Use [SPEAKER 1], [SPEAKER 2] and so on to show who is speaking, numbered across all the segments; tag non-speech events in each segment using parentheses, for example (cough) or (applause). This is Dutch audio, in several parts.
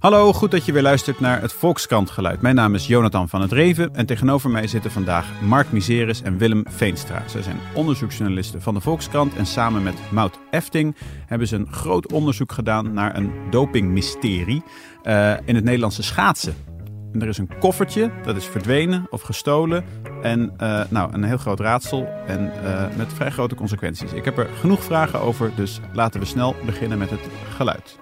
[SPEAKER 1] Hallo, goed dat je weer luistert naar het Volkskrant Geluid. Mijn naam is Jonathan van het Reven en tegenover mij zitten vandaag Mark Miseris en Willem Veenstra. Zij zijn onderzoeksjournalisten van de Volkskrant en samen met Mout Efting hebben ze een groot onderzoek gedaan naar een dopingmysterie uh, in het Nederlandse schaatsen. En er is een koffertje, dat is verdwenen of gestolen. En uh, nou, een heel groot raadsel en uh, met vrij grote consequenties. Ik heb er genoeg vragen over, dus laten we snel beginnen met het geluid.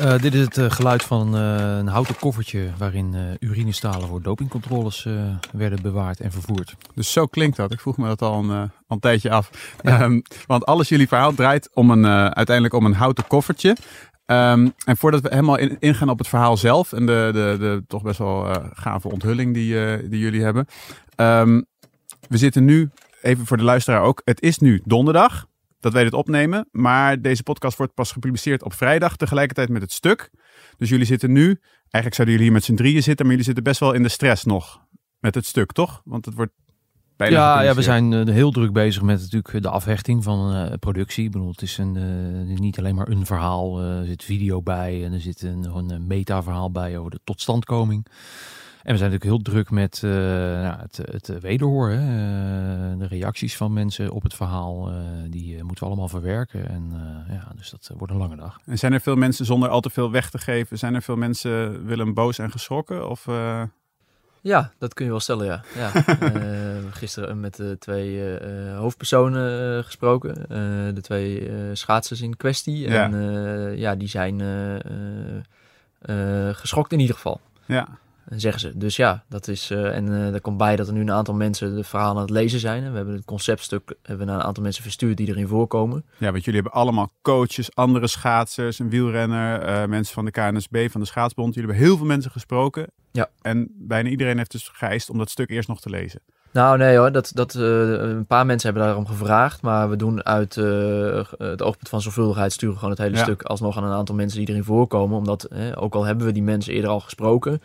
[SPEAKER 2] Uh, dit is het uh, geluid van uh, een houten koffertje waarin urinestalen voor dopingcontroles werden bewaard en vervoerd.
[SPEAKER 1] Dus zo klinkt dat. Ik vroeg me dat al een, al een tijdje af. Ja. Um, want alles jullie verhaal draait om een, uiteindelijk om een houten koffertje. Um, en voordat we helemaal in, ingaan op het verhaal zelf en de, de, de toch best wel gave onthulling die, die jullie hebben. Um, we zitten nu, even voor de luisteraar ook, het is nu donderdag dat wij dit opnemen. Maar deze podcast wordt pas gepubliceerd op vrijdag tegelijkertijd met het stuk. Dus jullie zitten nu, eigenlijk zouden jullie hier met z'n drieën zitten, maar jullie zitten best wel in de stress nog met het stuk, toch? Want het wordt bijna
[SPEAKER 2] Ja, ja we zijn uh, heel druk bezig met natuurlijk de afhechting van uh, productie. Ik bedoel, het is een, uh, niet alleen maar een verhaal, er zit video bij en er zit een, een meta-verhaal bij over de totstandkoming. En we zijn natuurlijk heel druk met uh, nou, het, het wederhoren. Uh, de reacties van mensen op het verhaal, uh, die moeten we allemaal verwerken. En ja, dus dat wordt een lange dag.
[SPEAKER 1] En zijn er veel mensen zonder al te veel weg te geven? Zijn er veel mensen Willem boos en geschrokken? Of,
[SPEAKER 3] Ja, dat kun je wel stellen, ja. ja. (laughs) gisteren met de twee hoofdpersonen gesproken. de twee schaatsers in kwestie. En ja, ja die zijn geschokt in ieder geval.
[SPEAKER 1] Ja
[SPEAKER 3] zeggen ze. Dus ja, dat is. Uh, en uh, er komt bij dat er nu een aantal mensen de verhalen aan het lezen zijn. We hebben het conceptstuk hebben naar een aantal mensen verstuurd die erin voorkomen.
[SPEAKER 1] Ja, want jullie hebben allemaal coaches, andere schaatsers, een wielrenner, uh, mensen van de KNSB, van de Schaatsbond. Jullie hebben heel veel mensen gesproken.
[SPEAKER 3] Ja.
[SPEAKER 1] En bijna iedereen heeft dus geëist om dat stuk eerst nog te lezen.
[SPEAKER 3] Nou nee hoor, dat, dat, een paar mensen hebben daarom gevraagd. Maar we doen uit het oogpunt van zorgvuldigheid sturen gewoon het hele ja. stuk alsnog aan een aantal mensen die erin voorkomen. Omdat, ook al hebben we die mensen eerder al gesproken...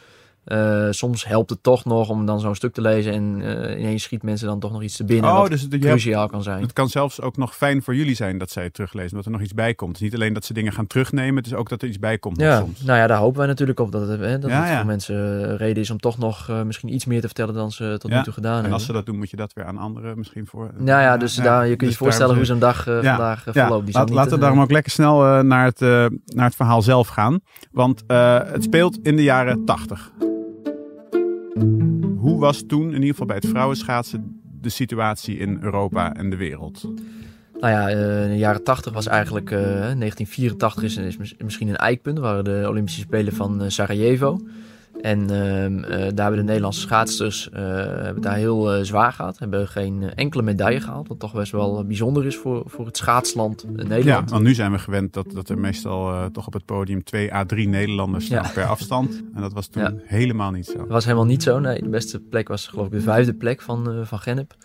[SPEAKER 3] Uh, soms helpt het toch nog om dan zo'n stuk te lezen en uh, ineens schiet mensen dan toch nog iets te binnen oh, wat dus het, cruciaal hebt, kan zijn.
[SPEAKER 1] Het kan zelfs ook nog fijn voor jullie zijn dat zij het teruglezen, dat er nog iets bij komt. Het is niet alleen dat ze dingen gaan terugnemen, het is ook dat er iets bij komt
[SPEAKER 3] ja,
[SPEAKER 1] soms.
[SPEAKER 3] Nou ja, daar hopen wij natuurlijk op dat het, hè, dat ja, het ja. voor mensen reden is om toch nog uh, misschien iets meer te vertellen dan ze tot nu toe gedaan hebben.
[SPEAKER 1] En als ze dat doen, moet je dat weer aan anderen misschien voor...
[SPEAKER 3] Nou ja, dus daar, je kunt dus je voorstellen hoe zo'n dag vandaag verloopt. Die
[SPEAKER 1] Laat, laten we daarom ook lekker snel naar, het, naar het verhaal zelf gaan, want het speelt in de jaren tachtig. Hoe was toen, in ieder geval bij het vrouwenschaatsen, de situatie in Europa en de wereld?
[SPEAKER 3] Nou ja, in de jaren 80 was eigenlijk, uh, 1984 is, is, misschien een eikpunt, waren de Olympische Spelen van Sarajevo. En uh, daar hebben de Nederlandse schaatsters uh, hebben daar heel uh, zwaar gehad. Hebben geen enkele medaille gehaald. Wat toch best wel bijzonder is voor, voor het schaatsland Nederland.
[SPEAKER 1] Ja, want nu zijn we gewend dat, dat er meestal toch op het podium twee à drie Nederlanders staan ja. per afstand. En dat was toen ja. helemaal niet zo.
[SPEAKER 3] Dat was helemaal niet zo. Nee, de beste plek was geloof ik de vijfde plek van, van Gennep.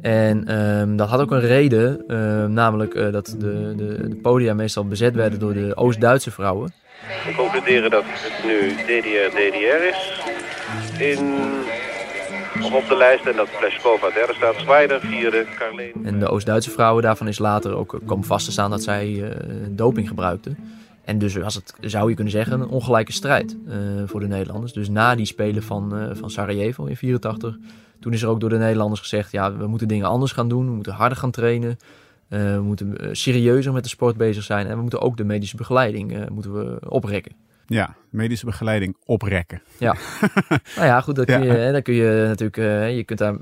[SPEAKER 3] En um, dat had ook een reden. namelijk dat de, de, de podia meestal bezet werden door de Oost-Duitse vrouwen.
[SPEAKER 4] We concluderen dat het nu DDR-DDR is. In, of op de lijst en dat Pleskova derde staat. Zwijder vierde, Carleen.
[SPEAKER 3] En de Oost-Duitse vrouwen, daarvan is later ook komen vast te staan dat zij uh, doping gebruikten. En dus was het, zou je kunnen zeggen, een ongelijke strijd voor de Nederlanders. Dus na die spelen van, van Sarajevo in 84, toen is er ook door de Nederlanders gezegd... ja, we moeten dingen anders gaan doen, we moeten harder gaan trainen... Uh, we moeten serieuzer met de sport bezig zijn. En we moeten ook de medische begeleiding uh, moeten we oprekken.
[SPEAKER 1] Ja, medische begeleiding oprekken.
[SPEAKER 3] Ja, (laughs) nou ja, goed, dan kun je, ja. dan kun je natuurlijk, uh, je kunt daar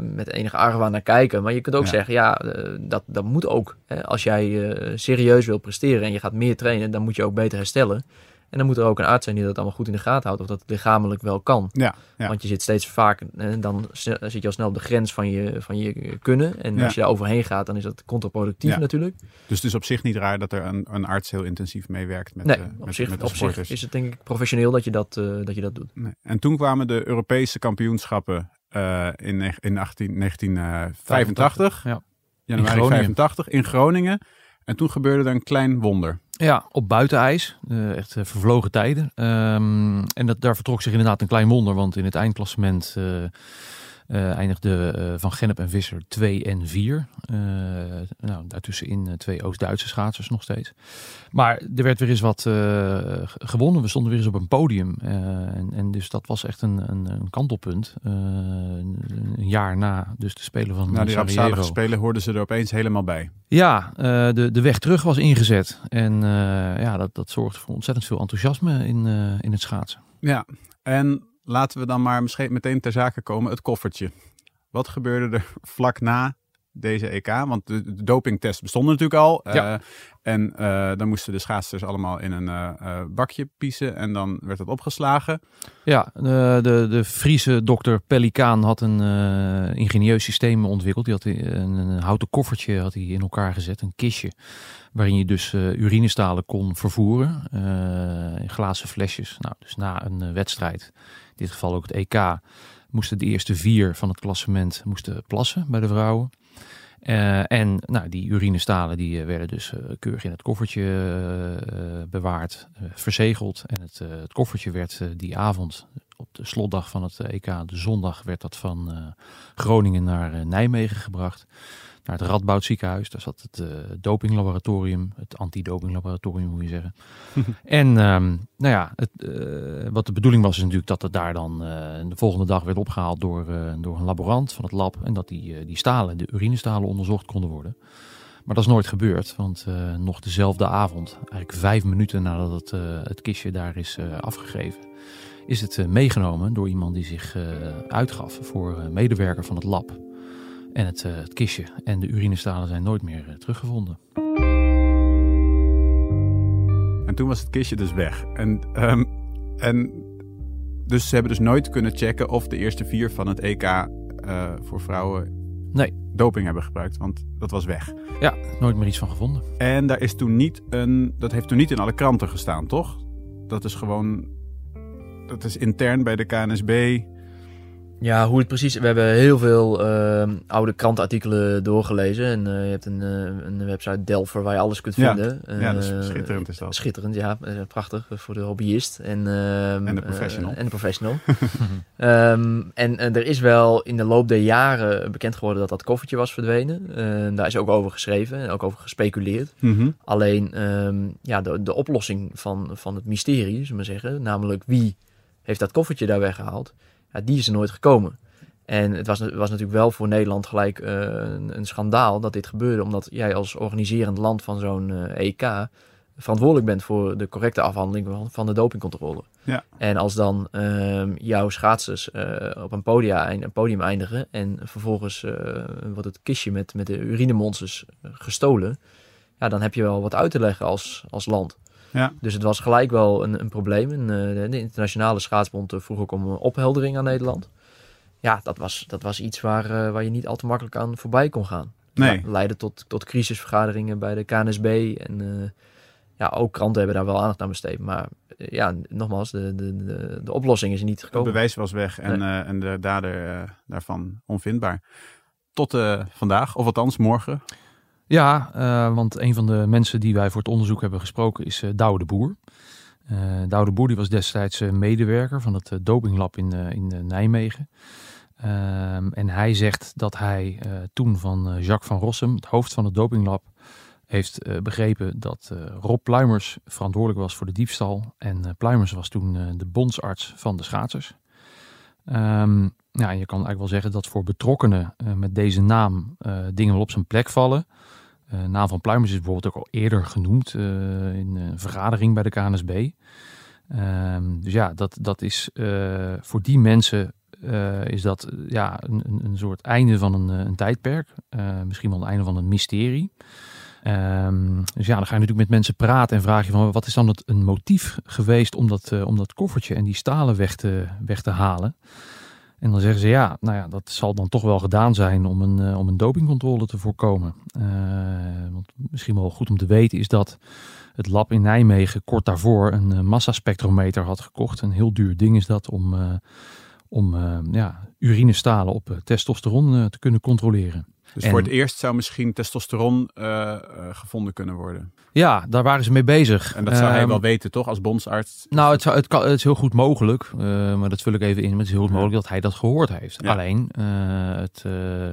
[SPEAKER 3] met enige argwaan naar kijken. Maar je kunt ook ja. zeggen, ja, dat, dat moet ook. Hè? Als jij serieus wil presteren en je gaat meer trainen, dan moet je ook beter herstellen. En dan moet er ook een arts zijn die dat allemaal goed in de gaten houdt. Of dat het lichamelijk wel kan.
[SPEAKER 1] Ja, ja.
[SPEAKER 3] Want je zit steeds vaak, dan zit je al snel op de grens van je, van je kunnen. En ja. als je daar overheen gaat, dan is dat contraproductief natuurlijk.
[SPEAKER 1] Dus het is op zich niet raar dat er een, een arts heel intensief meewerkt met,
[SPEAKER 3] nee,
[SPEAKER 1] uh,
[SPEAKER 3] op
[SPEAKER 1] met,
[SPEAKER 3] zich,
[SPEAKER 1] met de
[SPEAKER 3] op
[SPEAKER 1] sporters.
[SPEAKER 3] zich is het denk ik professioneel dat je dat, uh, dat, je dat doet.
[SPEAKER 1] Nee. En toen kwamen de Europese kampioenschappen uh, in, in 18, 1985. Ja. Januari in 85 in Groningen. En toen gebeurde er een klein wonder.
[SPEAKER 2] Ja, op buitenijs. Uh, echt uh, vervlogen tijden. Um, en dat, daar vertrok zich inderdaad een klein wonder. Want in het eindklassement uh, eindigde Van Gennep en Visser 2 en 4. nou, daartussenin twee Oost-Duitse schaatsers nog steeds. Maar er werd weer eens wat gewonnen. We stonden weer eens op een podium. en, en dus dat was echt een, een, een kantelpunt. Een, een, jaar na dus de Spelen van
[SPEAKER 1] Na die rampzalige Spelen hoorden ze er opeens helemaal bij.
[SPEAKER 2] Ja, de, de weg terug was ingezet. En ja, dat, dat zorgde voor ontzettend veel enthousiasme in, in het schaatsen.
[SPEAKER 1] Ja, en laten we dan maar misschien meteen ter zake komen, het koffertje. Wat gebeurde er (laughs) vlak na deze EK? Want de, de dopingtest bestond natuurlijk al.
[SPEAKER 2] Ja.
[SPEAKER 1] Uh, en uh, dan moesten de schaatsers allemaal in een uh, bakje piezen en dan werd het opgeslagen.
[SPEAKER 2] Ja, de, de, de Friese dokter Pelikaan had een ingenieus systeem ontwikkeld. Die had een, een, houten koffertje had hij in elkaar gezet, een kistje. Waarin je dus urinestalen kon vervoeren in glazen flesjes. Nou, dus na een wedstrijd, dit geval ook het EK, moesten de eerste vier van het klassement moesten plassen bij de vrouwen. Uh, en nou, die urinestalen die werden dus uh, keurig in het koffertje bewaard, verzegeld. En het, het koffertje werd die avond op de slotdag van het EK, de zondag, werd dat van Groningen naar Nijmegen gebracht. Naar het Radboud ziekenhuis. Daar zat het dopinglaboratorium, het antidopinglaboratorium moet je zeggen. (laughs) en um, nou ja, het, wat de bedoeling was is natuurlijk dat het daar dan de volgende dag werd opgehaald door, door een laborant van het lab. En dat die, die stalen, de urinestalen onderzocht konden worden. Maar dat is nooit gebeurd, want uh, nog dezelfde avond, eigenlijk vijf minuten nadat het, uh, het kistje daar is uh, afgegeven, is het meegenomen door iemand die zich uitgaf voor medewerker van het lab. En het, het, kistje en de urinestalen zijn nooit meer teruggevonden.
[SPEAKER 1] En toen was het kistje dus weg. En, um, en dus ze hebben dus nooit kunnen checken of de eerste vier van het EK voor vrouwen
[SPEAKER 2] nee.
[SPEAKER 1] doping hebben gebruikt, want dat was weg.
[SPEAKER 2] Ja, nooit meer iets van gevonden.
[SPEAKER 1] En daar is toen niet een, dat heeft toen niet in alle kranten gestaan, toch? Dat is gewoon, dat is intern bij de KNSB.
[SPEAKER 3] Ja, hoe het precies. We hebben heel veel uh, oude krantenartikelen doorgelezen. En uh, je hebt een, uh, een website Delver waar je alles kunt vinden.
[SPEAKER 1] Ja, ja dat is schitterend is dat.
[SPEAKER 3] Schitterend, ja. Prachtig voor de hobbyist. En, ehm,
[SPEAKER 1] en de professional.
[SPEAKER 3] en de professional. um, (laughs) en, er is wel in de loop der jaren bekend geworden dat dat koffertje was verdwenen. daar is ook over geschreven en ook over gespeculeerd.
[SPEAKER 1] Mm
[SPEAKER 3] -hmm. Alleen um, ja, de, de oplossing van, van het mysterie, zullen we maar zeggen. Namelijk wie heeft dat koffertje daar weggehaald? Ja, die is er nooit gekomen. En het was, was natuurlijk wel voor Nederland gelijk uh, een, een, schandaal dat dit gebeurde, omdat jij als organiserend land van zo'n uh, EK verantwoordelijk bent voor de correcte afhandeling van, van de dopingcontrole.
[SPEAKER 1] Ja.
[SPEAKER 3] En als dan uh, jouw schaatsers uh, op een, podia, een podium eindigen en vervolgens wordt het kistje met, met de urinemonsters gestolen, ja, dan heb je wel wat uit te leggen als, als land.
[SPEAKER 1] Ja.
[SPEAKER 3] Dus het was gelijk wel een, een probleem. En, uh, de internationale schaatsbond vroeg ook om opheldering aan Nederland. Ja, dat was, dat was iets waar, uh, waar je niet al te makkelijk aan voorbij kon gaan.
[SPEAKER 1] Nee.
[SPEAKER 3] Ja, leidde tot, tot crisisvergaderingen bij de KNSB. En uh, ja, ook kranten hebben daar wel aandacht aan besteed. Maar ja, nogmaals, de, de, de, de oplossing is niet gekomen.
[SPEAKER 1] Het bewijs was weg en,
[SPEAKER 3] Nee.
[SPEAKER 1] en de dader daarvan onvindbaar. Tot vandaag, of althans morgen.
[SPEAKER 2] Ja, uh, want een van de mensen die wij voor het onderzoek hebben gesproken is uh, Douwe de Boer. Uh, Douwe de Boer die was destijds medewerker van het dopinglab in, in Nijmegen. Ehm, en hij zegt dat hij toen van Jacques van Rossum, het hoofd van het dopinglab, heeft begrepen dat Rob Pluimers verantwoordelijk was voor de diefstal. En Pluimers was toen de bondsarts van de schaatsers. Um, ja, je kan eigenlijk wel zeggen dat voor betrokkenen met deze naam dingen wel op zijn plek vallen. De uh, naam van Pluimers is bijvoorbeeld ook al eerder genoemd in een vergadering bij de KNSB. Um, dus ja, dat, dat is voor die mensen is dat ja, een, een soort einde van een, een tijdperk. misschien wel een einde van een mysterie. Um, dus ja, dan ga je natuurlijk met mensen praten en vraag je van wat is dan het, een motief geweest om dat, om dat koffertje en die stalen weg te, weg te halen. En dan zeggen ze ja, nou ja, dat zal dan toch wel gedaan zijn om een, uh, om een dopingcontrole te voorkomen. Uh, want misschien wel goed om te weten is dat het lab in Nijmegen kort daarvoor een uh, massaspectrometer had gekocht. Een heel duur ding is dat om, om ja, urinestalen op testosteron te kunnen controleren.
[SPEAKER 1] Dus
[SPEAKER 2] En-
[SPEAKER 1] voor het eerst zou misschien testosteron eh, eh, gevonden kunnen worden.
[SPEAKER 2] Ja, daar waren ze mee bezig.
[SPEAKER 1] En dat zou hij
[SPEAKER 2] Ehm,
[SPEAKER 1] wel weten, toch? Als bondsarts.
[SPEAKER 2] Nou, het, zou, het, kan, het is heel goed mogelijk, eh, maar dat vul ik even in. Maar het is heel goed mogelijk dat hij dat gehoord heeft.
[SPEAKER 1] Ja.
[SPEAKER 2] Alleen, het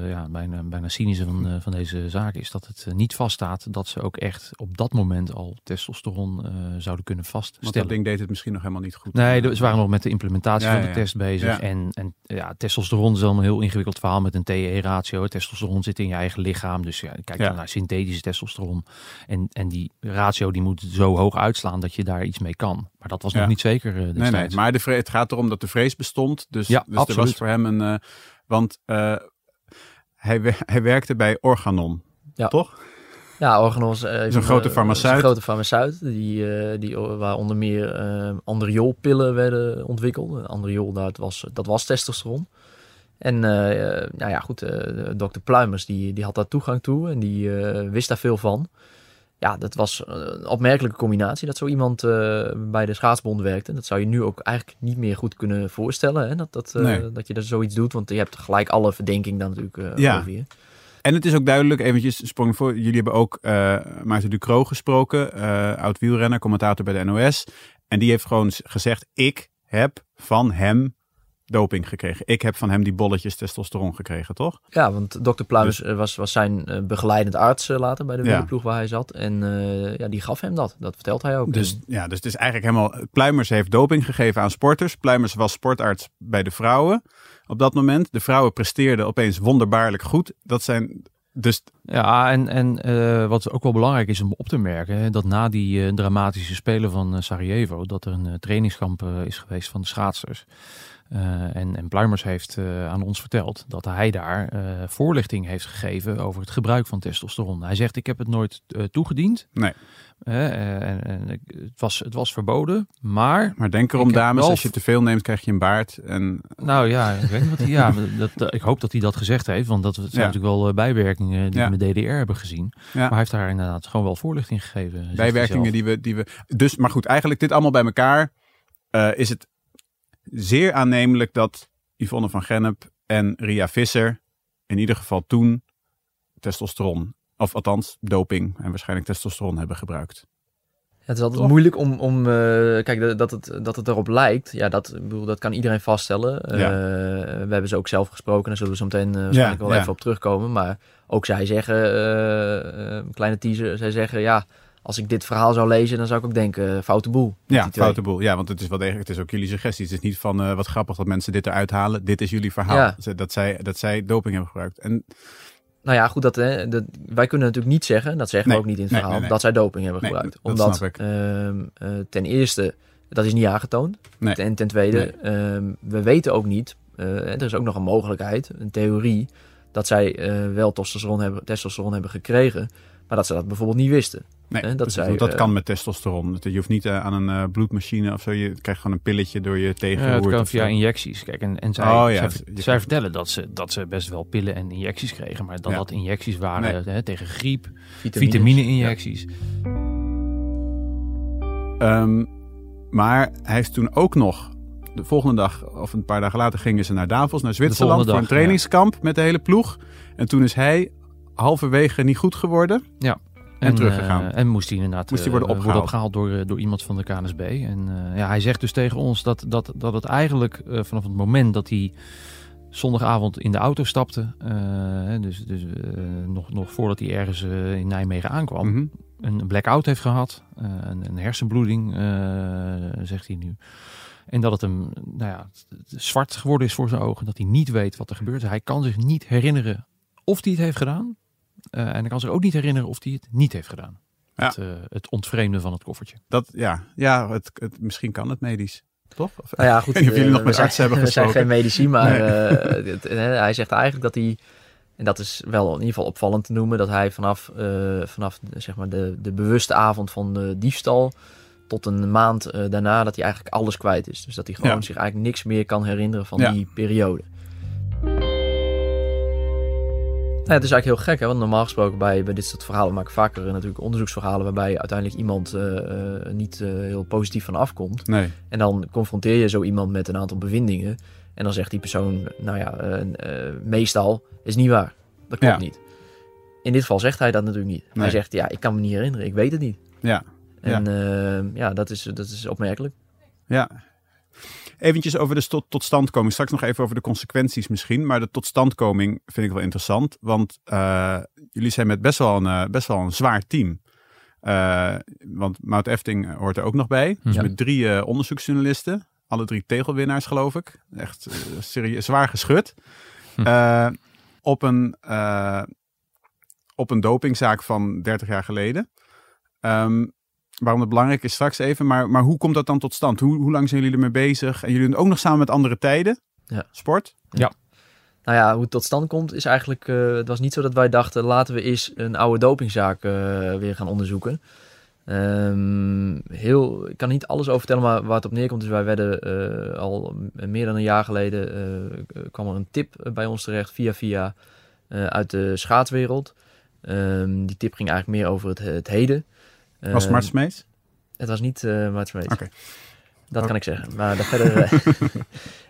[SPEAKER 2] ja, bijna, bijna cynische van, van deze zaak is dat het niet vaststaat dat ze ook echt op dat moment al testosteron zouden kunnen
[SPEAKER 1] Want
[SPEAKER 2] vaststellen.
[SPEAKER 1] dat ding deed het misschien nog helemaal niet goed.
[SPEAKER 2] Nee, ze waren nog met de implementatie
[SPEAKER 1] Ja,
[SPEAKER 2] van de
[SPEAKER 1] ja.
[SPEAKER 2] test bezig. En, en ja, testosteron is dan een heel ingewikkeld verhaal met een TE-ratio. Testosteron zit in je eigen lichaam. Dus ja, kijk
[SPEAKER 1] Ja.
[SPEAKER 2] dan naar synthetische testosteron. En, en die ratio die moet zo hoog uitslaan dat je daar iets mee kan. Maar dat was nog niet zeker eh,
[SPEAKER 1] Nee, nee, maar de het gaat erom dat de vrees bestond. Dus,
[SPEAKER 2] Ja,
[SPEAKER 1] dus er was voor hem een. eh, want eh, hij, hij werkte bij Organon.
[SPEAKER 3] Ja.
[SPEAKER 1] Toch?
[SPEAKER 3] Ja, Organos eh,
[SPEAKER 1] Is een grote farmaceut.
[SPEAKER 3] een grote farmaceut. Die, die, waar onder meer andriolpillen werden ontwikkeld. Andriol, dat was, dat was testosteron. En eh, eh, nou ja, goed, eh dokter Pluimers die, die had daar toegang toe en die wist daar veel van. Ja, dat was een opmerkelijke combinatie dat zo iemand bij de schaatsbond werkte. Dat zou je nu ook eigenlijk niet meer goed kunnen voorstellen. Hè? Dat, dat,
[SPEAKER 1] Nee.
[SPEAKER 3] dat je er zoiets doet, want je hebt gelijk alle verdenking dan natuurlijk
[SPEAKER 1] Ja.
[SPEAKER 3] over je.
[SPEAKER 1] En het is ook duidelijk, eventjes sprong voor. Jullie hebben ook eh Maarten Ducro gesproken, oud wielrenner, commentator bij de NOS. En die heeft gewoon gezegd: Ik heb van hem doping gekregen. Ik heb van hem die bolletjes testosteron gekregen, toch?
[SPEAKER 3] Ja, want dokter Pluimers eh, was, was zijn eh, begeleidend arts eh, later bij de
[SPEAKER 1] Ja.
[SPEAKER 3] wielerploeg waar hij zat. En eh, ja, die gaf hem dat. Dat vertelt hij ook.
[SPEAKER 1] Dus
[SPEAKER 3] En-
[SPEAKER 1] ja, dus het is eigenlijk helemaal. Pluimers heeft doping gegeven aan sporters. Pluimers was sportarts bij de vrouwen op dat moment. De vrouwen presteerden opeens wonderbaarlijk goed. Dat zijn dus
[SPEAKER 2] Ja, en, en eh, wat ook wel belangrijk is om op te merken, hè, dat na die dramatische spelen van Sarajevo, dat er een trainingskamp eh, is geweest van de schaatsers. Eh, en, en Pluimers heeft eh, aan ons verteld dat hij daar eh, voorlichting heeft gegeven over het gebruik van testosteron. Hij zegt, ik heb het nooit toegediend.
[SPEAKER 1] Nee.
[SPEAKER 2] En, en het, was, het was verboden, maar
[SPEAKER 1] Maar denk erom, dames,
[SPEAKER 2] wel-
[SPEAKER 1] als je te veel neemt, krijg je een baard. En
[SPEAKER 2] Nou ja, ik weet wat hij. Ja, dat, ik hoop dat hij dat gezegd heeft, want dat zijn
[SPEAKER 1] Ja.
[SPEAKER 2] natuurlijk wel bijwerkingen die
[SPEAKER 1] Ja.
[SPEAKER 2] we met DDR hebben gezien.
[SPEAKER 1] Ja.
[SPEAKER 2] Maar hij heeft daar inderdaad gewoon wel voorlichting gegeven.
[SPEAKER 1] bijwerkingen die we, die we. Dus, maar goed, eigenlijk dit allemaal bij elkaar. is het zeer aannemelijk dat Yvonne van Gennep en Ria Visser. in ieder geval toen testosteron. of althans doping en waarschijnlijk testosteron hebben gebruikt.
[SPEAKER 3] Het is altijd
[SPEAKER 1] Toch?
[SPEAKER 3] moeilijk om, om eh, kijk, dat- het, dat het erop lijkt. Ja, dat, bedoel, dat kan iedereen vaststellen. Eh, we hebben ze ook zelf gesproken. Daar zullen we zo meteen eh, waarschijnlijk wel even op terugkomen. Maar ook zij zeggen, kleine teaser, zij zeggen, ja, als ik dit verhaal zou lezen, dan zou ik ook denken, eh, foute boel.
[SPEAKER 1] Ja, foute boel. Ja, want het is wel degelijk. Het is ook jullie suggestie. Het is niet van eh, wat grappig dat mensen dit eruit halen. Dit is jullie verhaal.
[SPEAKER 3] Ja.
[SPEAKER 1] Dat, zij, dat zij doping hebben gebruikt. En
[SPEAKER 3] Nou ja, goed, dat, hè, dat, wij kunnen natuurlijk niet zeggen, dat zeggen
[SPEAKER 1] Nee,
[SPEAKER 3] we ook niet in het
[SPEAKER 1] nee,
[SPEAKER 3] verhaal,
[SPEAKER 1] nee,
[SPEAKER 3] dat zij doping hebben gebruikt.
[SPEAKER 1] dat
[SPEAKER 3] Omdat ehm, eh, ten eerste, dat is niet aangetoond. En ten tweede, ehm, we weten ook niet, eh, er is ook nog een mogelijkheid, een theorie, dat zij eh, wel testosteron hebben, testosteron hebben gekregen, maar dat ze dat bijvoorbeeld niet wisten.
[SPEAKER 1] Nee,
[SPEAKER 3] dat
[SPEAKER 1] precies,
[SPEAKER 3] zij,
[SPEAKER 1] want dat
[SPEAKER 3] eh,
[SPEAKER 1] kan met testosteron. Je hoeft niet eh, aan een eh, bloedmachine of zo. Je krijgt gewoon een pilletje door je
[SPEAKER 2] Ja,
[SPEAKER 1] tegengeroerd.
[SPEAKER 2] het kan
[SPEAKER 1] of
[SPEAKER 2] via
[SPEAKER 1] zo.
[SPEAKER 2] injecties. Kijk, en, en zij,
[SPEAKER 1] Oh ja,
[SPEAKER 2] zij,
[SPEAKER 1] dus
[SPEAKER 2] zij vertellen dat ze, dat ze best wel pillen en injecties kregen. Maar dat
[SPEAKER 1] Ja.
[SPEAKER 2] dat injecties waren hè, tegen griep, vitamine-injecties.
[SPEAKER 1] Ehm, maar hij is toen ook nog. De volgende dag, of een paar dagen later, gingen ze naar Davos, naar Zwitserland. voor een trainingskamp met de hele ploeg. En toen is hij halverwege niet goed geworden. En teruggegaan.
[SPEAKER 2] eh, en moest hij inderdaad
[SPEAKER 1] Moest hij
[SPEAKER 2] eh,
[SPEAKER 1] worden opgehaald.
[SPEAKER 2] door, eh, door iemand van de KNSB. En ja, hij zegt dus tegen ons dat, dat, dat het eigenlijk vanaf het moment dat hij zondagavond in de auto stapte, dus, dus nog, nog voordat hij ergens in Nijmegen aankwam,
[SPEAKER 1] Mhm.
[SPEAKER 2] een blackout heeft gehad, eh, een, een hersenbloeding, zegt hij nu. En dat het hem nou ja, zwart geworden is voor zijn ogen, dat hij niet weet wat er gebeurt. Hij kan zich niet herinneren of hij het heeft gedaan. Eh, en hij kan zich ook niet herinneren of hij het niet heeft gedaan.
[SPEAKER 1] Ja.
[SPEAKER 2] Het, eh, het ontvreemden van het koffertje.
[SPEAKER 1] Dat, ja, ja het, het, misschien kan het medisch. Toch? Of-
[SPEAKER 3] Nou ja, goed. (laughs)
[SPEAKER 1] Ik of jullie
[SPEAKER 3] eh,
[SPEAKER 1] nog met artsen hebben
[SPEAKER 3] We zijn
[SPEAKER 1] gesproken.
[SPEAKER 3] geen medici, maar
[SPEAKER 1] Nee.
[SPEAKER 3] het- hij zegt eigenlijk dat hij, en dat is wel in ieder geval opvallend te noemen, dat hij vanaf, eh, vanaf zeg maar de, de bewuste avond van de diefstal tot een maand eh, daarna, dat hij eigenlijk alles kwijt is. Dus dat hij gewoon
[SPEAKER 1] Ja.
[SPEAKER 3] zich eigenlijk niks meer kan herinneren van
[SPEAKER 1] Ja.
[SPEAKER 3] die periode. Nou, het is eigenlijk heel gek, hè? want normaal gesproken bij, bij dit soort verhalen we maken vaker eh, natuurlijk onderzoeksverhalen waarbij uiteindelijk iemand eh, eh, niet heel positief van afkomt.
[SPEAKER 1] Nee.
[SPEAKER 3] En dan confronteer je zo iemand met een aantal bevindingen. En dan zegt die persoon, nou ja, meestal is niet waar. Dat klopt
[SPEAKER 1] Ja.
[SPEAKER 3] niet. In dit geval zegt hij dat natuurlijk niet.
[SPEAKER 1] Nee.
[SPEAKER 3] Hij zegt, ja, ik kan me niet herinneren. Ik weet het niet.
[SPEAKER 1] Ja,
[SPEAKER 3] En ja, ja dat, is, dat is opmerkelijk.
[SPEAKER 1] ja. Eventjes over de tot, totstandkoming. Straks nog even over de consequenties misschien. Maar de totstandkoming vind ik wel interessant. Want eh, jullie zijn met best wel een, eh, best wel een zwaar team. Eh, want Mout Efting hoort er ook nog bij. Dus
[SPEAKER 2] Ja.
[SPEAKER 1] met drie onderzoeksjournalisten. Alle drie tegelwinnaars geloof ik. Echt serieus, zwaar geschud.
[SPEAKER 2] Hm.
[SPEAKER 1] Op, een, op een dopingzaak van 30 jaar geleden. Ehm, waarom het belangrijk is straks even. Maar, maar hoe komt dat dan tot stand? Hoe, hoe lang zijn jullie ermee bezig? En jullie doen het ook nog samen met andere tijden?
[SPEAKER 3] Ja.
[SPEAKER 1] Sport?
[SPEAKER 3] Nou ja, hoe het tot stand komt is eigenlijk... eh, het was niet zo dat wij dachten, laten we eens een oude dopingzaak eh, weer gaan onderzoeken. Ehm, heel, ik kan niet alles over vertellen, maar waar het op neerkomt is... wij werden eh, al meer dan een jaar geleden... kwam er een tip bij ons terecht via via uit de schaatswereld. Ehm, die tip ging eigenlijk meer over het, het heden.
[SPEAKER 1] Was
[SPEAKER 3] Ehm,
[SPEAKER 1] Mart Smeets?
[SPEAKER 3] Het was niet uh, Mart Smeets.
[SPEAKER 1] Oké.
[SPEAKER 3] Dat
[SPEAKER 1] Oh.
[SPEAKER 3] kan ik zeggen. Maar dat verder... eh,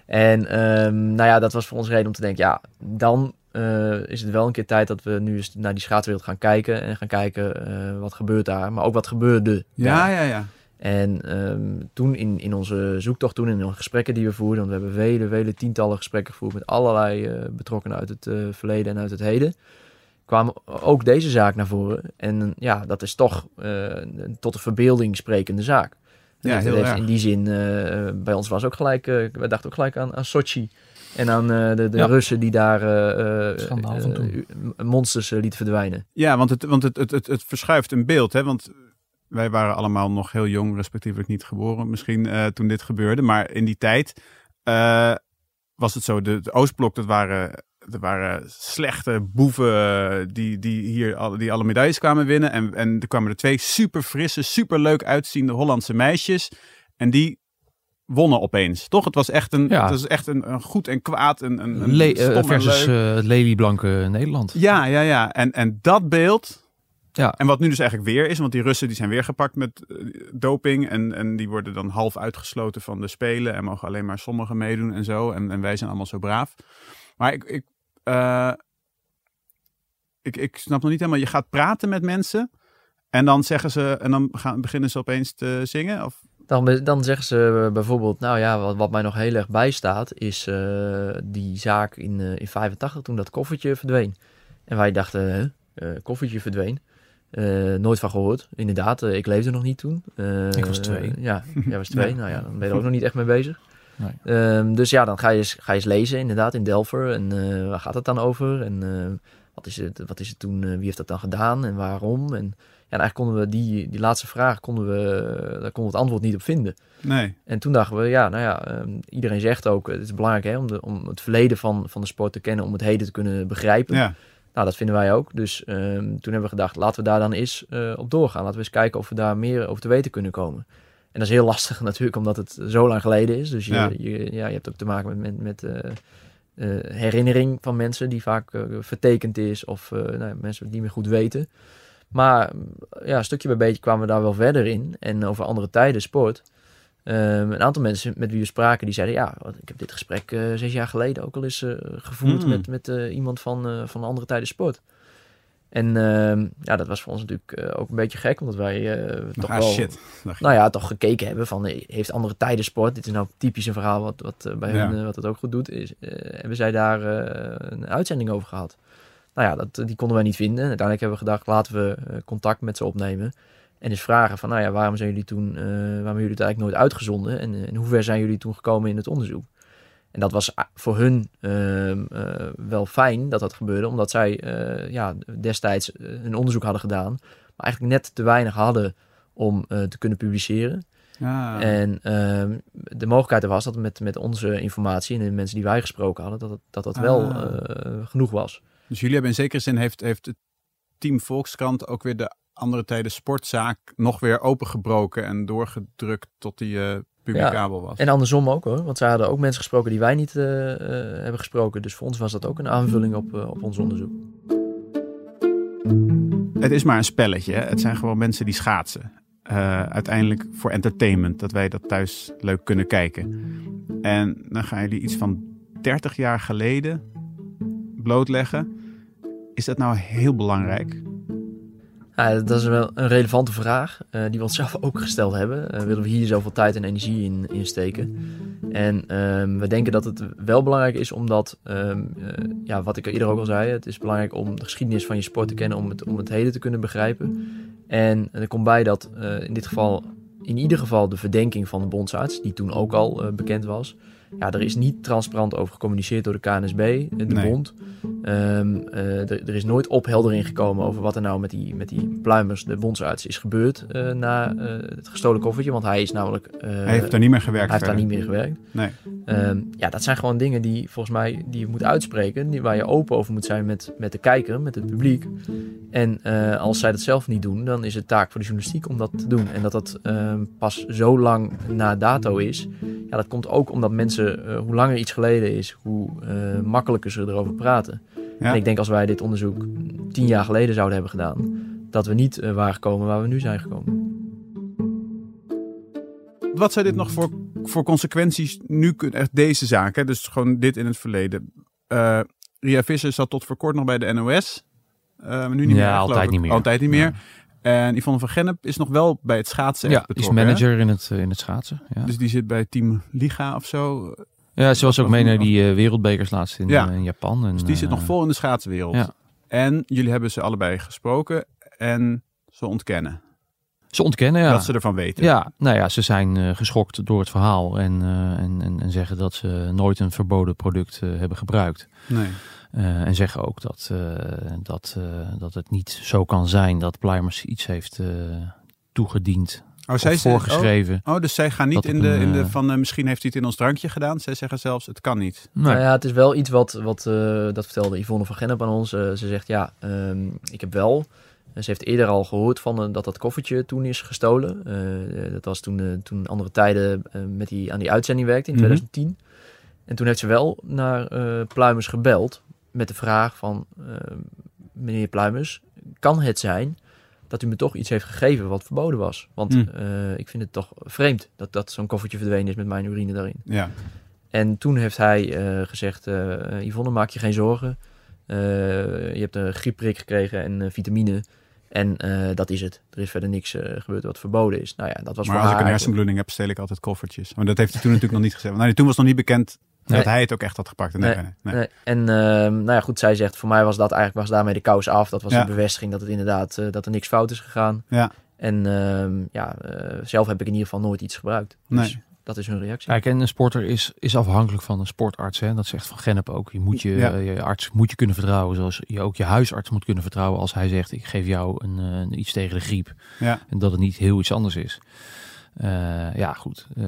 [SPEAKER 3] (laughs) en ehm, nou ja, dat was voor ons reden om te denken... Ja, dan eh, is het wel een keer tijd dat we nu eens naar die schaatswereld gaan kijken. En gaan kijken eh, wat gebeurt daar. Maar ook wat gebeurde
[SPEAKER 1] Ja,
[SPEAKER 3] daar.
[SPEAKER 1] ja, ja.
[SPEAKER 3] En ehm, toen in, in onze zoektocht, toen in de gesprekken die we voerden... want we hebben vele, vele tientallen gesprekken gevoerd... met allerlei eh, betrokkenen uit het eh, verleden en uit het heden... kwamen ook deze zaak naar voren. En ja, dat is toch eh, een tot de verbeelding sprekende zaak.
[SPEAKER 1] Ja, heel erg.
[SPEAKER 3] In die zin, eh, bij ons was ook gelijk... eh wij dachten ook gelijk aan, aan Sochi... En aan eh, de, de
[SPEAKER 2] Ja.
[SPEAKER 3] Russen die daar monsters lieten verdwijnen.
[SPEAKER 1] Ja, want het, want het, het, het, het verschuift een beeld. Hè? Want wij waren allemaal nog heel jong, respectievelijk niet geboren misschien eh, toen dit gebeurde. Maar in die tijd eh, was het zo, de, de Oostblok, dat waren, dat waren slechte boeven eh, die, die hier alle, die alle medailles kwamen winnen. En, en er kwamen er twee super frisse, super leuk uitziende Hollandse meisjes. En die wonnen opeens, toch? Het was echt een,
[SPEAKER 2] Ja.
[SPEAKER 1] het was echt een, een goed en kwaad, een, een, een
[SPEAKER 2] Le-
[SPEAKER 1] en
[SPEAKER 2] versus eh, lelieblanke Nederland.
[SPEAKER 1] Ja, ja, ja. En, en dat beeld.
[SPEAKER 2] Ja.
[SPEAKER 1] En wat nu dus eigenlijk weer is, want die Russen die zijn weer gepakt met doping. En, en die worden dan half uitgesloten van de Spelen. En mogen alleen maar sommigen meedoen en zo. En, en wij zijn allemaal zo braaf. Maar ik, ik, eh, ik, ik snap nog niet helemaal. Je gaat praten met mensen. En dan zeggen ze. En dan gaan, beginnen ze opeens te zingen. Of,
[SPEAKER 3] Dan, dan zeggen ze bijvoorbeeld, nou ja, wat, wat mij nog heel erg bijstaat, is eh, die zaak in, eh, in 85 toen dat koffertje verdween. En wij dachten, hè, eh, koffertje verdween. Eh, nooit van gehoord. Inderdaad, eh, ik leefde nog niet toen. Eh,
[SPEAKER 2] Ik was twee.
[SPEAKER 3] ja, jij was twee. (laughs)
[SPEAKER 1] Ja.
[SPEAKER 3] Nou ja, dan ben je er ook nog niet echt mee bezig.
[SPEAKER 2] Nee.
[SPEAKER 3] Ehm, dus ja, dan ga je, eens, ga je eens lezen, inderdaad, in Delver. En eh, waar gaat het dan over? En eh, wat, is het, wat is het toen, eh, wie heeft dat dan gedaan en waarom? En ja, en eigenlijk konden we die, die laatste vraag, konden we, daar konden we het antwoord niet op vinden.
[SPEAKER 1] nee.
[SPEAKER 3] En toen dachten we, ja, nou ja, ehm, iedereen zegt ook, het is belangrijk hè, om, de, om het verleden van, van de sport te kennen, om het heden te kunnen begrijpen.
[SPEAKER 1] Ja.
[SPEAKER 3] Nou, dat vinden wij ook. Dus ehm, toen hebben we gedacht, laten we daar dan eens op doorgaan. Laten we eens kijken of we daar meer over te weten kunnen komen. En dat is heel lastig natuurlijk, omdat het zo lang geleden is. Dus je,
[SPEAKER 1] Ja.
[SPEAKER 3] je, ja, je hebt ook te maken met, met, met eh, eh, herinnering van mensen die vaak eh, vertekend is. Of nou, mensen het niet meer goed weten. Maar ja, stukje bij beetje kwamen we daar wel verder in. En over andere tijden, sport. Ehm, een aantal mensen met wie we spraken, die zeiden... ja, ik heb dit gesprek zes jaar geleden ook al eens gevoerd...
[SPEAKER 1] Hmm.
[SPEAKER 3] met, met iemand van, van andere tijden sport. En ehm, ja, dat was voor ons natuurlijk eh, ook een beetje gek... omdat wij eh, toch
[SPEAKER 1] ah,
[SPEAKER 3] wel...
[SPEAKER 1] shit.
[SPEAKER 3] Nou ja, toch gekeken hebben van... eh, heeft andere tijden sport? Dit is nou typisch een verhaal wat, wat bij
[SPEAKER 1] Ja.
[SPEAKER 3] hun wat het ook goed doet. Is, hebben zij daar een uitzending over gehad? Nou ja, dat, die konden wij niet vinden. Uiteindelijk hebben we gedacht, laten we contact met ze opnemen. En eens vragen van, nou ja, waarom zijn jullie toen, waarom hebben jullie het eigenlijk nooit uitgezonden? En in hoeverre zijn jullie toen gekomen in het onderzoek? En dat was ah, voor hun ehm, eh, wel fijn dat dat gebeurde, omdat zij eh, ja, destijds eh, hun onderzoek hadden gedaan, maar eigenlijk net te weinig hadden om eh, te kunnen publiceren.
[SPEAKER 1] Ja.
[SPEAKER 3] En ehm, de mogelijkheid er was dat met, met onze informatie en de mensen die wij gesproken hadden, dat dat, dat wel
[SPEAKER 1] Ah.
[SPEAKER 3] eh, genoeg was.
[SPEAKER 1] Dus jullie hebben in zekere zin heeft, heeft het team Volkskrant ook weer de andere tijden sportzaak nog weer opengebroken en doorgedrukt tot die eh, publicabel was.
[SPEAKER 3] En andersom ook hoor, want zij hadden ook mensen gesproken die wij niet eh, eh, hebben gesproken. Dus voor ons was dat ook een aanvulling op, eh, op ons onderzoek.
[SPEAKER 1] Het is maar een spelletje. Hè? Het zijn gewoon mensen die schaatsen. Uiteindelijk voor entertainment, dat wij dat thuis leuk kunnen kijken. En dan gaan jullie iets van 30 jaar geleden blootleggen. Is dat nou heel belangrijk?
[SPEAKER 3] Ja, dat is wel een relevante vraag uh, die we onszelf ook gesteld hebben. Uh, willen we hier zoveel tijd en energie in, in steken? En um, we denken dat het wel belangrijk is omdat, um, ja, wat ik eerder ook al zei, het is belangrijk om de geschiedenis van je sport te kennen, om het, om het heden te kunnen begrijpen. En er komt bij dat in dit geval, in ieder geval de verdenking van de bondsarts, die toen ook al bekend was, ja, er is niet transparant over gecommuniceerd door de KNSB, de nee. bond. Um, uh, er, is nooit opheldering gekomen over wat er nou met die, met die pluimers, de bondsarts, is gebeurd uh, na uh, het gestolen koffertje. Want hij is namelijk...
[SPEAKER 1] hij heeft daar niet meer gewerkt.
[SPEAKER 3] Hij heeft daar niet meer gewerkt.
[SPEAKER 1] Nee.
[SPEAKER 3] Um, ja, dat zijn gewoon dingen die volgens mij die je moet uitspreken. Die, waar je open over moet zijn met, met de kijker, met het publiek. En als zij dat zelf niet doen, dan is het taak voor de journalistiek om dat te doen. En dat dat ehm, pas zo lang na dato is. Ja, dat komt ook omdat mensen, hoe langer iets geleden is, hoe makkelijker ze erover praten. Ja. En ik denk als wij dit onderzoek tien jaar geleden zouden hebben gedaan, dat we niet uh, waren gekomen waar we nu zijn gekomen.
[SPEAKER 1] Wat zijn dit nog voor, voor consequenties nu, echt deze zaak, hè? dus gewoon dit in het verleden? Uh, Ria Visser zat tot voor kort nog bij de NOS. Uh, maar nu niet
[SPEAKER 2] ja,
[SPEAKER 1] meer.
[SPEAKER 2] altijd niet meer.
[SPEAKER 1] Altijd niet meer. Ja. En Yvonne van Gennep is nog wel bij het schaatsen
[SPEAKER 2] ja, is manager in het, in het schaatsen. Ja.
[SPEAKER 1] Dus die zit bij Team Liga of zo.
[SPEAKER 2] Ja, ze was ook mee naar die uh, wereldbekers laatst in,
[SPEAKER 1] ja.
[SPEAKER 2] uh, in Japan. En,
[SPEAKER 1] dus die zit nog vol in de schaatswereld.
[SPEAKER 2] Ja.
[SPEAKER 1] En jullie hebben ze allebei gesproken en ze ontkennen.
[SPEAKER 2] Ze ontkennen, ja.
[SPEAKER 1] Dat ze ervan weten.
[SPEAKER 2] Ja, nou ja, ze zijn geschokt door het verhaal en, en, en, en, zeggen dat ze nooit een verboden product hebben gebruikt.
[SPEAKER 1] Nee.
[SPEAKER 2] en zeggen ook dat, dat, dat het niet zo kan zijn dat Pluimers iets heeft toegediend
[SPEAKER 1] Oh, zij
[SPEAKER 2] voorgeschreven.
[SPEAKER 1] Oh, oh, dus zij gaan niet in de, in de van uh, misschien heeft hij het in ons drankje gedaan. Zij zeggen zelfs het kan niet.
[SPEAKER 3] Nee. Nou ja, het is wel iets wat, wat uh, dat vertelde Yvonne van Gennep aan ons. Uh, ze zegt ja, um, ik heb wel. Ze heeft eerder al gehoord van dat dat koffertje toen is gestolen. dat was toen, toen andere tijden met die, aan die uitzending werkte in 2010. Mm -hmm. En toen heeft ze wel naar Pluimers gebeld met de vraag van meneer Pluimers, kan het zijn dat u me toch iets heeft gegeven wat verboden was. Want mm. uh, ik vind het toch vreemd dat, dat zo'n koffertje verdwenen is met mijn urine daarin.
[SPEAKER 1] Ja.
[SPEAKER 3] En toen heeft hij uh, gezegd, uh, Yvonne, maak je geen zorgen. je hebt een griepprik gekregen en vitamine. En dat is het. Er is verder niks gebeurd wat verboden is. Nou ja, dat was
[SPEAKER 1] maar
[SPEAKER 3] voor
[SPEAKER 1] als ik een hersenbloeding heb, stel ik altijd koffertjes. Maar dat heeft hij toen (laughs) natuurlijk nog niet gezegd. Nou, toen was nog niet bekend Nee. Dat hij het ook echt had gepakt. Nee, nee.
[SPEAKER 3] En uh, nou ja, goed, zij zegt, voor mij was dat eigenlijk was daarmee de kous af. Dat was ja. een bevestiging dat het inderdaad, dat er niks fout is gegaan.
[SPEAKER 1] Ja.
[SPEAKER 3] En uh, ja, zelf heb ik in ieder geval nooit iets gebruikt. Dus
[SPEAKER 1] nee.
[SPEAKER 3] Dat is hun reactie.
[SPEAKER 2] Kijk, en een sporter is, is afhankelijk van een sportarts. Hè? Dat zegt Van Gennep ook. Je moet je, ja. je arts moet je kunnen vertrouwen. Zoals je ook je huisarts moet kunnen vertrouwen als hij zegt, ik geef jou een, een iets tegen de griep.
[SPEAKER 1] Ja.
[SPEAKER 2] En dat het niet heel iets anders is. Uh, ja, goed. Uh,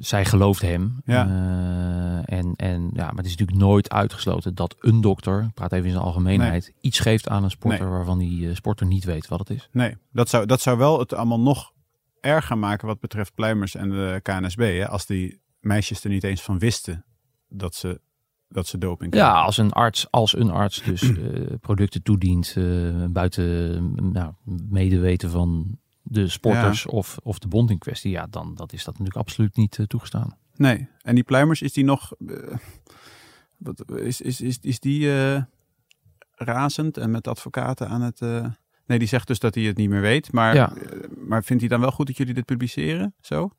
[SPEAKER 2] zij gelooft hem.
[SPEAKER 1] Ja.
[SPEAKER 2] Uh, en, en, ja, maar het is natuurlijk nooit uitgesloten dat een dokter, ik praat even in zijn algemeenheid, nee. iets geeft aan een sporter nee. waarvan die sporter niet weet wat het is.
[SPEAKER 1] Nee, dat zou, dat zou wel het allemaal nog erger maken wat betreft Pluimers en de KNSB. Hè? Als die meisjes er niet eens van wisten dat ze dat ze doping
[SPEAKER 2] Ja, als een arts, als een arts dus uh, (clears throat) producten toedient uh, buiten nou, medeweten van de sporters ja. of, of de bond in kwestie, ja, dan dat is dat natuurlijk absoluut niet uh, toegestaan.
[SPEAKER 1] Nee, en die pluimers, is die nog, wat, is, is, is, is die razend en met advocaten aan het... nee, die zegt dus dat hij het niet meer weet, maar,
[SPEAKER 2] ja.
[SPEAKER 1] maar vindt hij dan wel goed dat jullie dit publiceren, zo?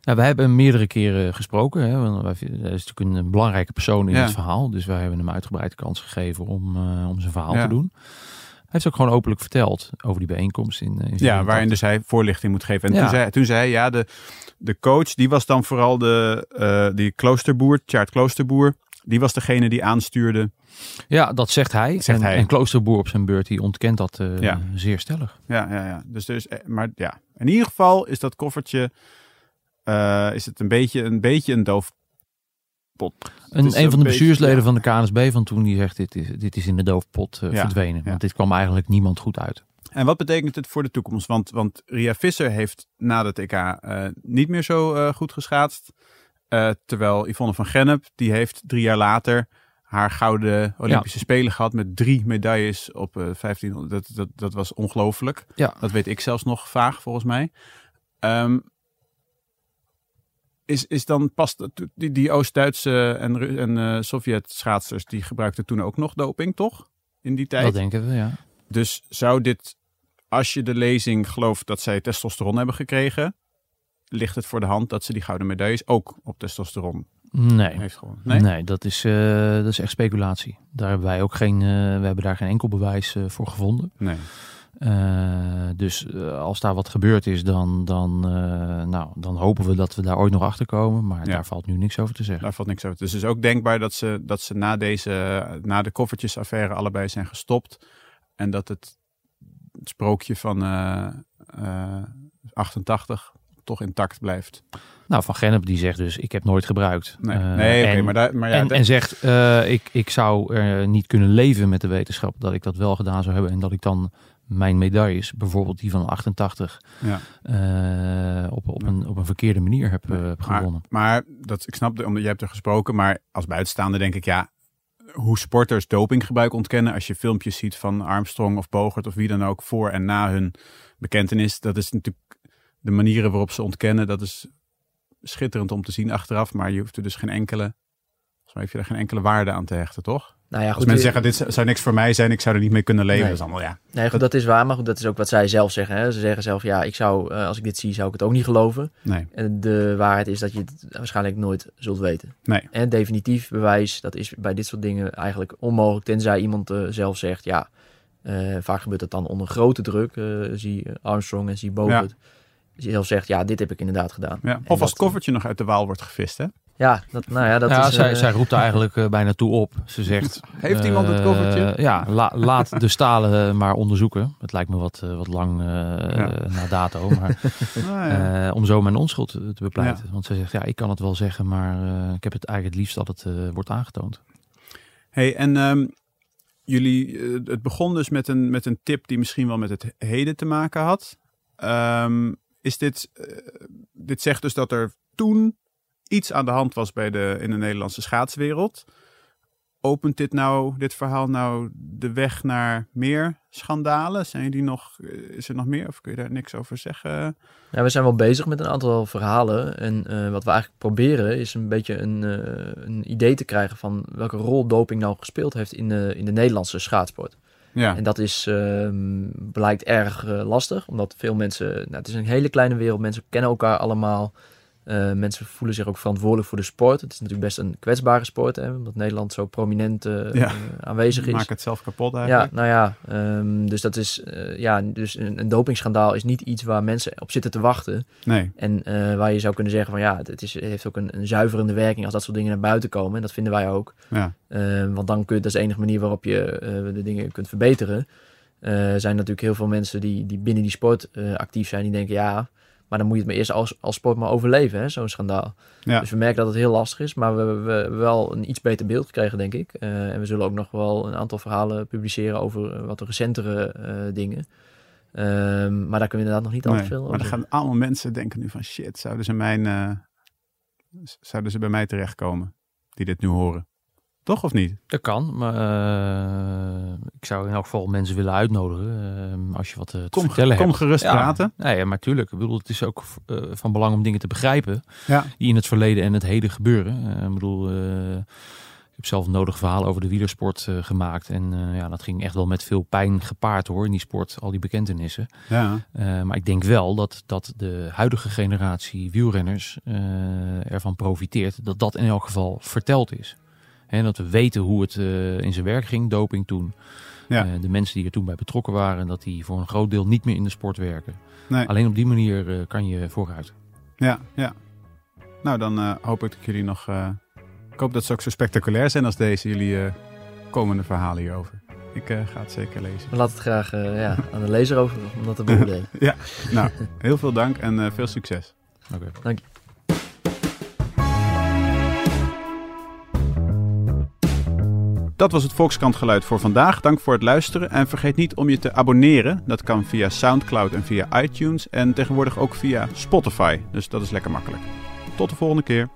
[SPEAKER 2] Nou, wij hebben hem meerdere keren gesproken. Hè, want hij is natuurlijk een belangrijke persoon in ja. het verhaal. Dus wij hebben hem uitgebreid kans gegeven om, om zijn verhaal
[SPEAKER 1] ja.
[SPEAKER 2] te doen. Hij heeft ook gewoon openlijk verteld over die bijeenkomst. In, in
[SPEAKER 1] ja, waarin dus hij voorlichting moet geven. En ja. toen, zei, toen zei hij, ja, de, de coach, die was dan vooral de uh, die kloosterboer, Tjaard Kloosterboer. Die was degene die aanstuurde.
[SPEAKER 2] Ja, dat zegt hij.
[SPEAKER 1] Zegt
[SPEAKER 2] en,
[SPEAKER 1] hij.
[SPEAKER 2] en Kloosterboer op zijn beurt, die ontkent dat uh,
[SPEAKER 1] ja.
[SPEAKER 2] zeer stellig.
[SPEAKER 1] Ja, ja, ja. Dus, dus, maar ja, in ieder geval is dat koffertje, uh, is het een beetje een, beetje een doof pot.
[SPEAKER 2] Een, een, een van de bestuursleden ja. van de KNSB van toen die zegt dit is, dit is in de doofpot uh,
[SPEAKER 1] ja,
[SPEAKER 2] verdwenen. Want dit kwam eigenlijk niemand goed uit.
[SPEAKER 1] En wat betekent het voor de toekomst? Want, want Ria Visser heeft na de TK uh, niet meer zo uh, goed geschaatst. Uh, terwijl Yvonne van Gennep, die heeft drie jaar later haar gouden Olympische Spelen gehad met drie medailles op 1500. Dat, dat, dat was ongelooflijk.
[SPEAKER 2] Ja.
[SPEAKER 1] Dat weet ik zelfs nog vaag volgens mij. Um, is, is dan past die, die Oost-Duitse en, en uh, Sovjet-schaatsers die gebruikten toen ook nog doping, toch? in die tijd.
[SPEAKER 2] Dat denken we, ja.
[SPEAKER 1] Dus zou dit, als je de lezing gelooft dat zij testosteron hebben gekregen, ligt het voor de hand dat ze die gouden medailles ook op testosteron
[SPEAKER 2] Nee.
[SPEAKER 1] heeft gewonnen?
[SPEAKER 2] Nee,
[SPEAKER 1] Nee?
[SPEAKER 2] dat, is, eh, dat is echt speculatie. Daar hebben wij ook geen, eh, we hebben daar geen enkel bewijs eh, voor gevonden.
[SPEAKER 1] Nee.
[SPEAKER 2] Dus als daar wat gebeurd is, dan, dan, nou, dan hopen we dat we daar ooit nog achter komen. Maar
[SPEAKER 1] Ja.
[SPEAKER 2] daar valt nu niks over te zeggen.
[SPEAKER 1] Daar valt niks over. Dus het is ook denkbaar dat ze, dat ze na, deze, na de koffertjesaffaire allebei zijn gestopt. En dat het, het sprookje van eh, eh, 88 toch intact blijft.
[SPEAKER 2] Nou, Van Gennep die zegt dus, ik heb nooit gebruikt.
[SPEAKER 1] Nee,
[SPEAKER 2] Eh,
[SPEAKER 1] nee
[SPEAKER 2] en-
[SPEAKER 1] maar, daar, maar ja,
[SPEAKER 2] en, zegt, eh, ik, ik zou er niet kunnen leven met de wetenschap dat ik dat wel gedaan zou hebben. En dat ik dan mijn medailles, bijvoorbeeld die van 88,
[SPEAKER 1] ja.
[SPEAKER 2] eh, op, op, een, op een verkeerde manier heb, eh, heb
[SPEAKER 1] maar,
[SPEAKER 2] gewonnen.
[SPEAKER 1] maar dat, ik snap, de- omdat jij hebt er gesproken, maar als buitenstaander denk ik, ja, hoe sporters dopinggebruik ontkennen, als je filmpjes ziet van Armstrong of Bogert of wie dan ook voor en na hun bekentenis, dat is natuurlijk de manieren waarop ze ontkennen, dat is schitterend om te zien achteraf, maar je hoeft er dus geen enkele, volgens mij je daar geen enkele waarde aan te hechten, toch?
[SPEAKER 3] Nou ja,
[SPEAKER 1] Als
[SPEAKER 3] goed,
[SPEAKER 1] mensen
[SPEAKER 3] eh,
[SPEAKER 1] zeggen, dit zou niks voor mij zijn, ik zou er niet mee kunnen leven,
[SPEAKER 3] Nee.
[SPEAKER 1] dat is allemaal, ja.
[SPEAKER 3] Nee, goed, dat is waar, maar goed, dat is ook wat zij zelf zeggen. Hè. Ze zeggen zelf, ja, ik zou, eh, als ik dit zie, zou ik het ook niet geloven.
[SPEAKER 1] Nee,
[SPEAKER 3] En de waarheid is dat je het waarschijnlijk nooit zult weten.
[SPEAKER 1] nee,
[SPEAKER 3] En definitief bewijs, dat is bij dit soort dingen eigenlijk onmogelijk. Tenzij iemand eh, zelf zegt, ja, vaak gebeurt dat dan onder grote druk. zie Armstrong en zie Bogert. Die zelf zegt, ja, dit heb ik inderdaad gedaan.
[SPEAKER 1] ja. Of als
[SPEAKER 3] dat-
[SPEAKER 1] het koffertje nog uit de waal wordt gevist, hè?
[SPEAKER 3] Ja, dat, nou ja, dat
[SPEAKER 2] ja,
[SPEAKER 3] is...
[SPEAKER 2] zij,
[SPEAKER 3] eh,
[SPEAKER 2] zij roept er eigenlijk eh, bijna toe op. Ze zegt... (laughs)
[SPEAKER 1] Heeft iemand het
[SPEAKER 2] eh,
[SPEAKER 1] koffertje?
[SPEAKER 2] ja, la- laat de stalen maar onderzoeken. Het lijkt me wat, wat lang eh,
[SPEAKER 1] Ja.
[SPEAKER 2] na dato. Maar
[SPEAKER 1] Nou (laughs) ja.
[SPEAKER 2] Eh, om zo mijn onschuld te te bepleiten. Want zij zegt, ja, ik kan het wel zeggen, maar eh, ik heb het eigenlijk het liefst dat het eh, wordt aangetoond.
[SPEAKER 1] Hey, en ehm, jullie, het begon dus met een, met een tip die misschien wel met het heden te maken had. Ehm, is dit, eh, dit zegt dus dat er toen iets aan de hand was bij de, in de Nederlandse schaatswereld. Opent dit nou, dit verhaal nou de weg naar meer schandalen? Zijn die nog, eh, is er nog meer of kun je daar niks over zeggen?
[SPEAKER 3] Ja, we zijn wel bezig met een aantal verhalen. En eh, wat we eigenlijk proberen is een beetje een, een idee te krijgen van welke rol doping nou gespeeld heeft in de, in de Nederlandse schaatsport.
[SPEAKER 1] Ja,
[SPEAKER 3] En dat is, ehm, blijkt erg eh, lastig, omdat veel mensen, nou, het is een hele kleine wereld, mensen kennen elkaar allemaal. Eh, mensen voelen zich ook verantwoordelijk voor de sport. Het is natuurlijk best een kwetsbare sport, hè, omdat Nederland zo prominent eh,
[SPEAKER 1] Ja.
[SPEAKER 3] aanwezig is.
[SPEAKER 1] maak het zelf kapot
[SPEAKER 3] Ja,
[SPEAKER 1] eigenlijk.
[SPEAKER 3] nou ja, ehm, dus dat is, eh, ja, dus een, een dopingschandaal is niet iets waar mensen op zitten te wachten.
[SPEAKER 1] Nee,
[SPEAKER 3] En waar je zou kunnen zeggen van ja, het, is, het heeft ook een, een zuiverende werking als dat soort dingen naar buiten komen. En dat vinden wij ook.
[SPEAKER 1] ja,
[SPEAKER 3] Eh, want dan kun je, dat is de enige manier waarop je de dingen kunt verbeteren. Er zijn natuurlijk heel veel mensen die, die binnen die sport actief zijn. Die denken ja, maar dan moet je het maar eerst als, als sport maar overleven, hè, zo'n schandaal.
[SPEAKER 1] ja.
[SPEAKER 3] Dus we merken dat het heel lastig is. Maar we, hebben wel een iets beter beeld gekregen, denk ik. Eh, en we zullen ook nog wel een aantal verhalen publiceren over eh, wat recentere eh, dingen. Ehm, maar daar kunnen we inderdaad nog niet al te
[SPEAKER 1] Nee,
[SPEAKER 3] veel
[SPEAKER 1] maar
[SPEAKER 3] over
[SPEAKER 1] dan
[SPEAKER 3] zeggen.
[SPEAKER 1] gaan allemaal mensen denken nu van shit, zouden ze, mijn, zouden ze bij mij terechtkomen die dit nu horen? Toch of niet?
[SPEAKER 2] Dat kan, maar eh, ik zou in elk geval mensen willen uitnodigen eh, als je wat eh, te
[SPEAKER 1] Kom,
[SPEAKER 2] vertellen
[SPEAKER 1] kom
[SPEAKER 2] hebt.
[SPEAKER 1] gerust
[SPEAKER 2] Ja,
[SPEAKER 1] praten.
[SPEAKER 2] Nee, maar tuurlijk. Ik bedoel, het is ook van belang om dingen te begrijpen
[SPEAKER 1] Ja.
[SPEAKER 2] die in het verleden en het heden gebeuren. Ik bedoel, ik heb zelf een nodig verhaal over de wielersport gemaakt. En ja, dat ging echt wel met veel pijn gepaard hoor, in die sport, al die bekentenissen.
[SPEAKER 1] Ja,
[SPEAKER 2] maar ik denk wel dat, dat de huidige generatie wielrenners ervan profiteert dat dat in elk geval verteld is. En dat we weten hoe het eh, in zijn werk ging, doping toen.
[SPEAKER 1] Ja.
[SPEAKER 2] Eh, de mensen die er toen bij betrokken waren, dat die voor een groot deel niet meer in de sport werken.
[SPEAKER 1] nee,
[SPEAKER 2] Alleen op die manier eh, kan je vooruit.
[SPEAKER 1] ja, ja. Nou, dan eh, hoop ik dat jullie nog... eh, ik hoop dat ze ook zo spectaculair zijn als deze, jullie eh, komende verhalen hierover. Ik eh, ga het zeker lezen.
[SPEAKER 3] We laten het graag eh, ja, (laughs) aan de lezer over om dat te beoordelen.
[SPEAKER 1] Nou, heel veel dank en eh, veel succes.
[SPEAKER 2] Oké.
[SPEAKER 1] Dat was het Volkskrant geluid voor vandaag. Dank voor het luisteren en vergeet niet om je te abonneren. Dat kan via Soundcloud en via iTunes en tegenwoordig ook via Spotify. Dus dat is lekker makkelijk. Tot de volgende keer.